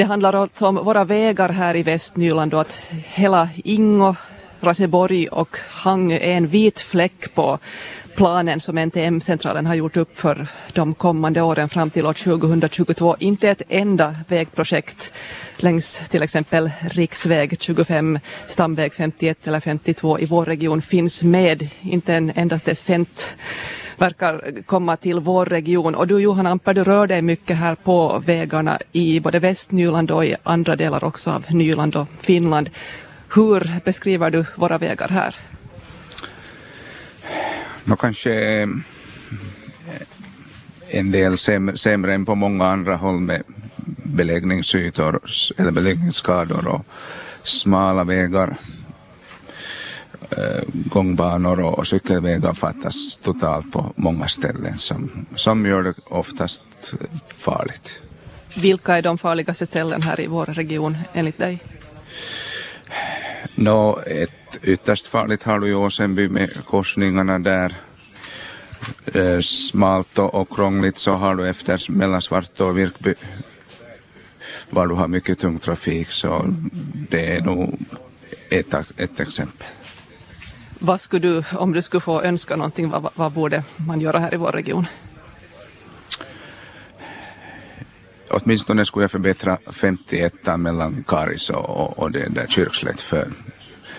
Det handlar alltså om våra vägar här i Västnyland och att hela Ingo, Raseborg och Hangö är en vit fläck på planen som NTM-centralen har gjort upp för de kommande åren fram till år 2022. Inte ett enda vägprojekt längs till exempel riksväg 25, stamväg 51 eller 52 i vår region finns med. Inte en endaste cent verkar komma till vår region. Och du Johan Amper, du rör dig mycket här på vägarna i både Västnyland och i andra delar också av Nyland och Finland. Hur beskriver du våra vägar här? Nå kanske eh, en del sämre, sämre än på många andra håll med beläggningsytor eller beläggningsskador och smala vägar gångbanor och cykelvägar fattas totalt på många ställen som, som gör det oftast farligt. Vilka är de farligaste ställen här i vår region enligt dig? Nå, ett ytterst farligt har du i Åsenby med korsningarna där. Eh, smalt och krångligt så har du efter mellan Svartå och Virkby var du har mycket tung trafik så det är nog ett, ett exempel. Vad skulle du, om du skulle få önska någonting, vad, vad borde man göra här i vår region? Åtminstone skulle jag förbättra 51 mellan Karis och, och det där Kyrkslätt för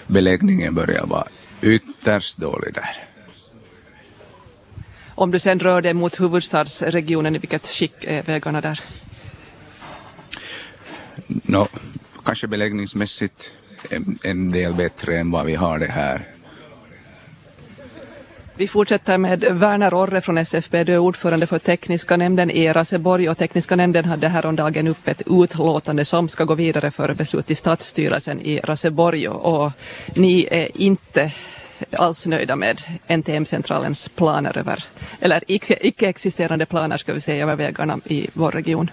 beläggningen börjar vara ytterst dålig där. Om du sen rör dig mot huvudstadsregionen, i vilket skick är vägarna där? No, kanske beläggningsmässigt en, en del bättre än vad vi har det här. Vi fortsätter med Werner Orre från SFB. Du är ordförande för tekniska nämnden i Raseborg och tekniska nämnden hade häromdagen upp ett utlåtande som ska gå vidare för beslut i stadsstyrelsen i Raseborg och ni är inte alls nöjda med NTM-centralens planer över, eller icke-existerande planer ska vi säga över vägarna i vår region.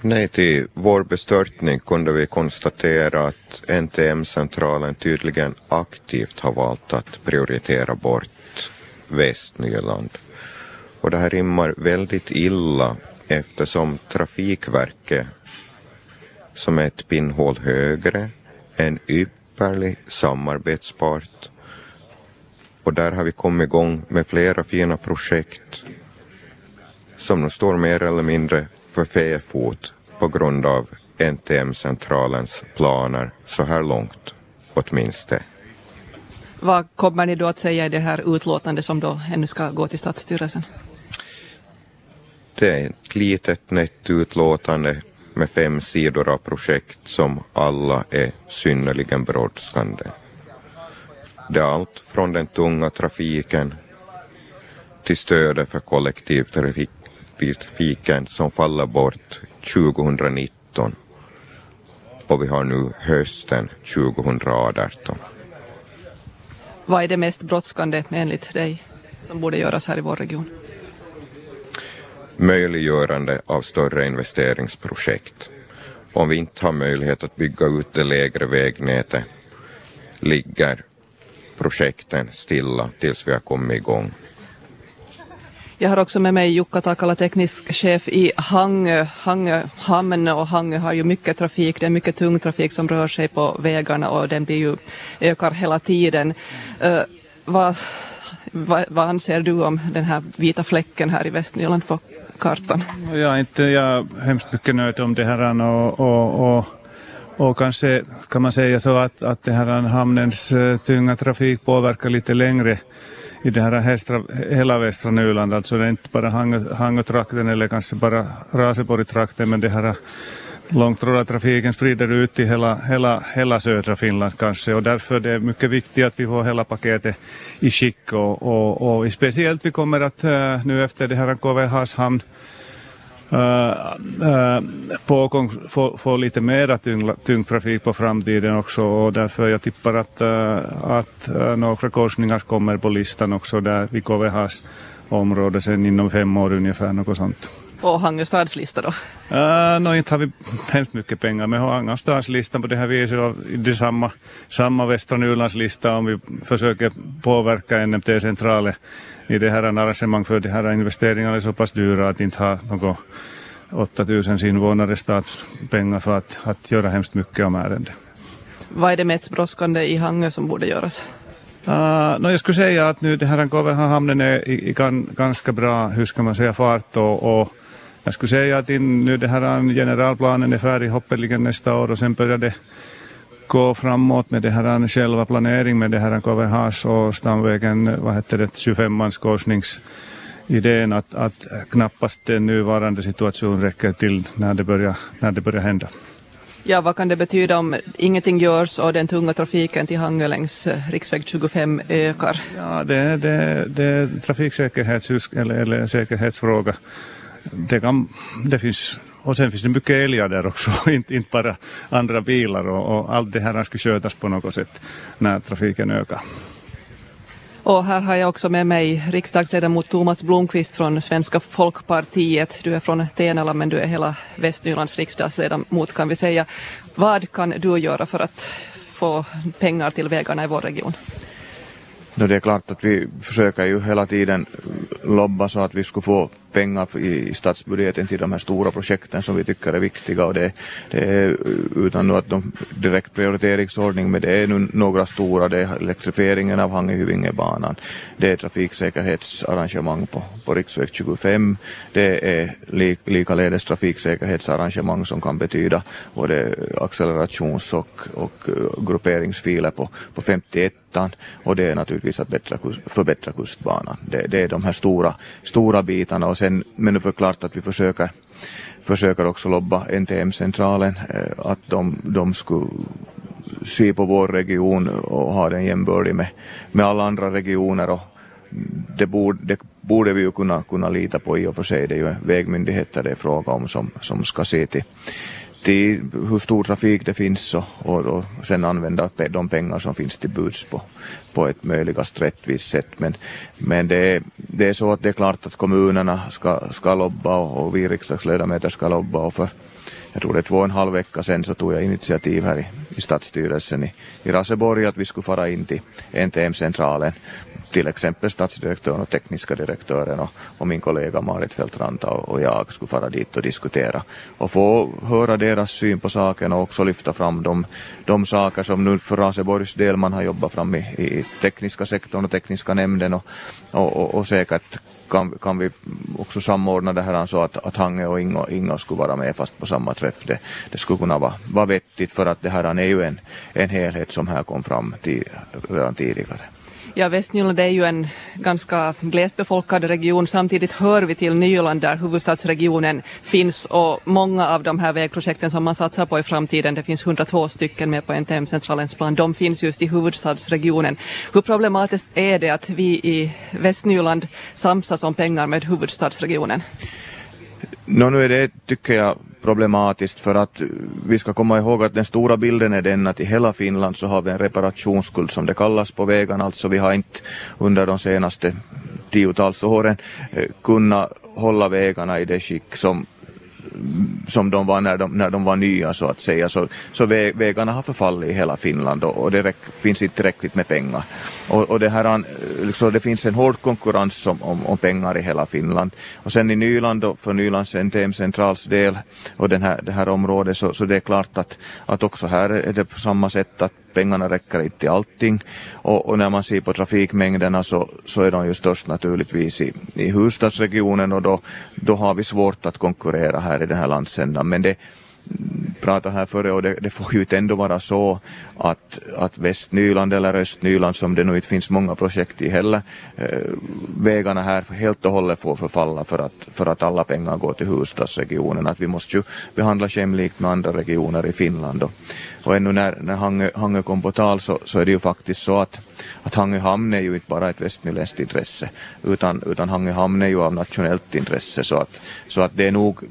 Nej, till vår bestörtning kunde vi konstatera att NTM-centralen tydligen aktivt har valt att prioritera bort Västnyland. Och det här rimmar väldigt illa eftersom Trafikverket, som är ett pinnhål högre, är en ypperlig samarbetspart. Och där har vi kommit igång med flera fina projekt som nu står mer eller mindre för fäfot på grund av NTM-centralens planer så här långt åtminstone. Vad kommer ni då att säga i det här utlåtandet som då ännu ska gå till stadsstyrelsen? Det är ett litet nätt utlåtande med fem sidor av projekt som alla är synnerligen brådskande. Det är allt från den tunga trafiken till stödet för kollektivtrafik trafiken som faller bort 2019 och vi har nu hösten 2018. Vad är det mest brådskande enligt dig som borde göras här i vår region? Möjliggörande av större investeringsprojekt. Om vi inte har möjlighet att bygga ut det lägre vägnätet ligger projekten stilla tills vi har kommit igång. Jag har också med mig Jukka Takala, teknisk chef i Hangö. Hangö hamn och Hangö har ju mycket trafik. Det är mycket tung trafik som rör sig på vägarna och den blir ju, ökar hela tiden. Uh, vad, vad, vad, anser du om den här vita fläcken här i Västnyland på kartan? Jag är inte jag är hemskt mycket nöjd om det här och, och, och och kanske kan man säga så att, att det här hamnens uh, tunga trafik påverkar lite längre i det här hästra, hela västra Nyland, alltså det är inte bara Hangötrakten eller kanske bara Raseborgtrakten, men det här långtradartrafiken sprider ut i hela, hela, hela södra Finland kanske. Och därför är det mycket viktigt att vi får hela paketet i skick och, och, och speciellt vi kommer att eh, nu efter det här KV hamn Eh, eh, uh, uh, pågång få, få lite mera tyng, trafik på framtiden också och därför jag tippar att, uh, att några korsningar kommer på listan också där vid KVHs område sen inom fem år ungefär, något sånt. På Hangöstads lista då? Uh, no, inte har vi hemskt mycket pengar, men Hangöstads listan på det här viset och det samma, samma Västra Nylands lista om vi försöker påverka NMT-centralen i det här arrangemang för de här investeringarna är så pass dyra att inte ha något 8000 invånare statspengar för att, att göra hemskt mycket om ärendet. Vad är det mest brådskande i Hangö som borde göras? Uh, no, jag skulle säga att nu det här Kovehamnen är i, i gan, ganska bra, hur ska man säga, fart och, och jag skulle säga att in, nu det här generalplanen är färdig hoppeligen nästa år och sen börjar det gå framåt med det här själva planering med det här KVHs och stamvägen, vad heter det, 25-mans korsningsidén att, att knappast den nuvarande situation räcker till när det börjar, när det börjar hända. Ja, vad kan det betyda om ingenting görs och den tunga trafiken till Hangö längs eh, riksväg 25 ökar? Ja, det, det, det är trafiksäkerhets eller, eller säkerhetsfråga. Det, kan, det finns, och sen finns det mycket älgar där också, inte, inte bara andra bilar och, och allt det här ska skötas på något sätt när trafiken ökar. Och här har jag också med mig riksdagsledamot Thomas Blomqvist från Svenska folkpartiet. Du är från Tenala men du är hela Västnylands riksdagsledamot kan vi säga. Vad kan du göra för att få pengar till vägarna i vår region? No, det är klart att vi försöker ju hela tiden lobba så att vi skulle få pengar i statsbudgeten till de här stora projekten som vi tycker är viktiga och det, det är utan att de direkt prioriteringsordning men det är nu några stora, det är elektrifieringen av Hangö-Hyvingebanan, det är trafiksäkerhetsarrangemang på, på riksväg 25, det är li, likaledes trafiksäkerhetsarrangemang som kan betyda både accelerations och, och grupperingsfiler på, på 51 och det är naturligtvis att bättra, förbättra kustbanan. Det, det är de här stora, stora bitarna. Och sen, men nu förklart att vi försöker, försöker också lobba NTM-centralen eh, att de, de skulle se på vår region och ha den jämbördig med, med alla andra regioner och det borde, det borde vi ju kunna, kunna lita på i och för sig. Det är ju vägmyndigheter det är fråga om som, som ska se till, till hur stor trafik det finns och, och, och sen använda de pengar som finns till buds på, på ett möjligast rättvist sätt. Men, men det, är, det är så att det är klart att kommunerna ska, ska lobba och, och vi riksdagsledamöter ska lobba. Och för jag tror det är två och en halv vecka sedan så tog jag initiativ här i, i stadsstyrelsen i, i Raseborg att vi skulle fara in till NTM-centralen till exempel statsdirektören och tekniska direktören och, och min kollega Marit Fältranta och, och jag skulle fara dit och diskutera och få höra deras syn på saken och också lyfta fram de, de saker som nu för Raseborgs del man har jobbat fram i, i tekniska sektorn och tekniska nämnden och, och, och, och säkert kan, kan vi också samordna det här så att, att Hange och Ingo, Ingo skulle vara med fast på samma träff. Det, det skulle kunna vara, vara vettigt för att det här är ju en, en helhet som här kom fram till, redan tidigare. Ja, Västnyland är ju en ganska glest befolkad region. Samtidigt hör vi till Nyland där huvudstadsregionen finns och många av de här vägprojekten som man satsar på i framtiden, det finns 102 stycken med på NTM-centralens plan, de finns just i huvudstadsregionen. Hur problematiskt är det att vi i Västnyland samsas om pengar med huvudstadsregionen? No, nu är det, tycker jag, problematiskt för att vi ska komma ihåg att den stora bilden är den att i hela Finland så har vi en reparationsskuld som det kallas på vägarna. Alltså vi har inte under de senaste tiotals åren eh, kunnat hålla vägarna i det skick som som de var när de, när de var nya så att säga. Så, så vägarna har förfallit i hela Finland och, och det räck, finns inte tillräckligt med pengar. Och, och det, här, eh, liksom, det finns en hård konkurrens om, om, om, pengar i hela Finland. Och sen i Nyland och för Nylands NTM centrals del och den här, det här området så, så det är klart att, att också här är det på samma sätt att pengarna räcker inte till allting. Och, och, när man ser på trafikmängderna så, så är de ju störst naturligtvis i, i huvudstadsregionen och då, då har vi svårt att konkurrera här i den här landsändan. Men det pratade här före och det, det, får ju ändå vara så att, att Västnyland eller Östnyland som det nu inte finns många projekt i heller, eh, vägarna här helt och hållet får förfalla för att, för att alla pengar går till huvudstadsregionen. Att vi måste ju behandla jämlikt med andra regioner i Finland. Och, och ännu när, när Hangö, Hangö kom på tal så, så är det ju faktiskt så att, att Hangö hamn är ju inte bara ett västnyländskt intresse utan, utan Hangö hamn är ju av nationellt intresse så att, så att det är nog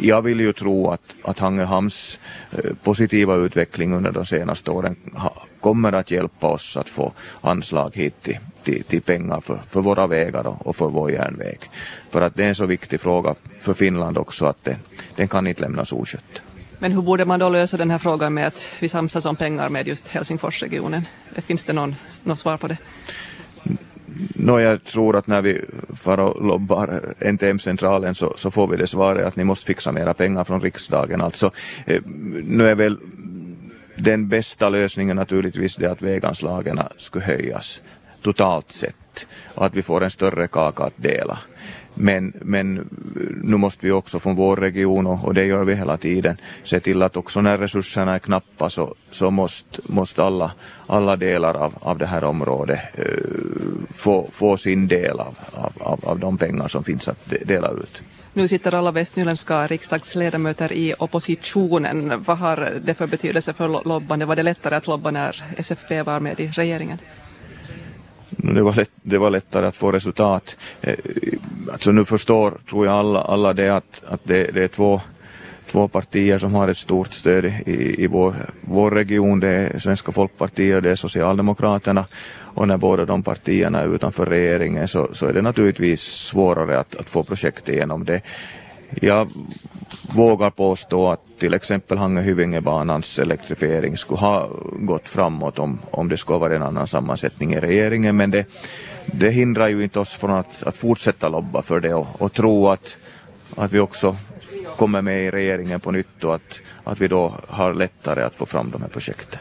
jag vill ju tro att, att Hangehams eh, positiva utveckling under de senaste åren kommer att hjälpa oss att få anslag hit till, till, till pengar för, för våra vägar och, och, för vår järnväg. För att det är en så viktig fråga för Finland också att det, den kan inte lämnas oskött. Men hur borde man då lösa den här frågan med att vi samsas om pengar med just Helsingforsregionen? Finns det någon, någon svar på det? No, jag tror att när vi far och lobbar NTM-centralen så, så får vi det svaret att ni måste fixa mera pengar från riksdagen. Alltså, eh, nu är väl den bästa lösningen naturligtvis det att väganslagen skulle höjas totalt sett och att vi får en större kaka att dela. Men, men nu måste vi också från vår region, och, och det gör vi hela tiden, se till att också när resurserna är knappa så, så måste, måste alla, alla delar av, av det här området eh, få, få sin del av, av, av de pengar som finns att dela ut. Nu sitter alla västnyländska riksdagsledamöter i oppositionen. Vad har det för betydelse för lobbande? Var det lättare att lobba när SFP var med i regeringen? Det var, lätt, det var lättare att få resultat. Eh, alltså nu förstår, tror jag alla, alla det att, att det, det är två, två partier som har ett stort stöd i, i vår, vår region. Det är Svenska folkpartiet och det är Socialdemokraterna. Och när båda de partierna är utanför regeringen så, så är det naturligtvis svårare att, att få projekt igenom det. Jag vågar påstå att till exempel Hangö-Hyvingebanans elektrifiering skulle ha gått framåt om, om det skulle vara en annan sammansättning i regeringen men det, det hindrar ju inte oss från att, att fortsätta lobba för det och, och tro att, att vi också kommer med i regeringen på nytt och att, att vi då har lättare att få fram de här projekten.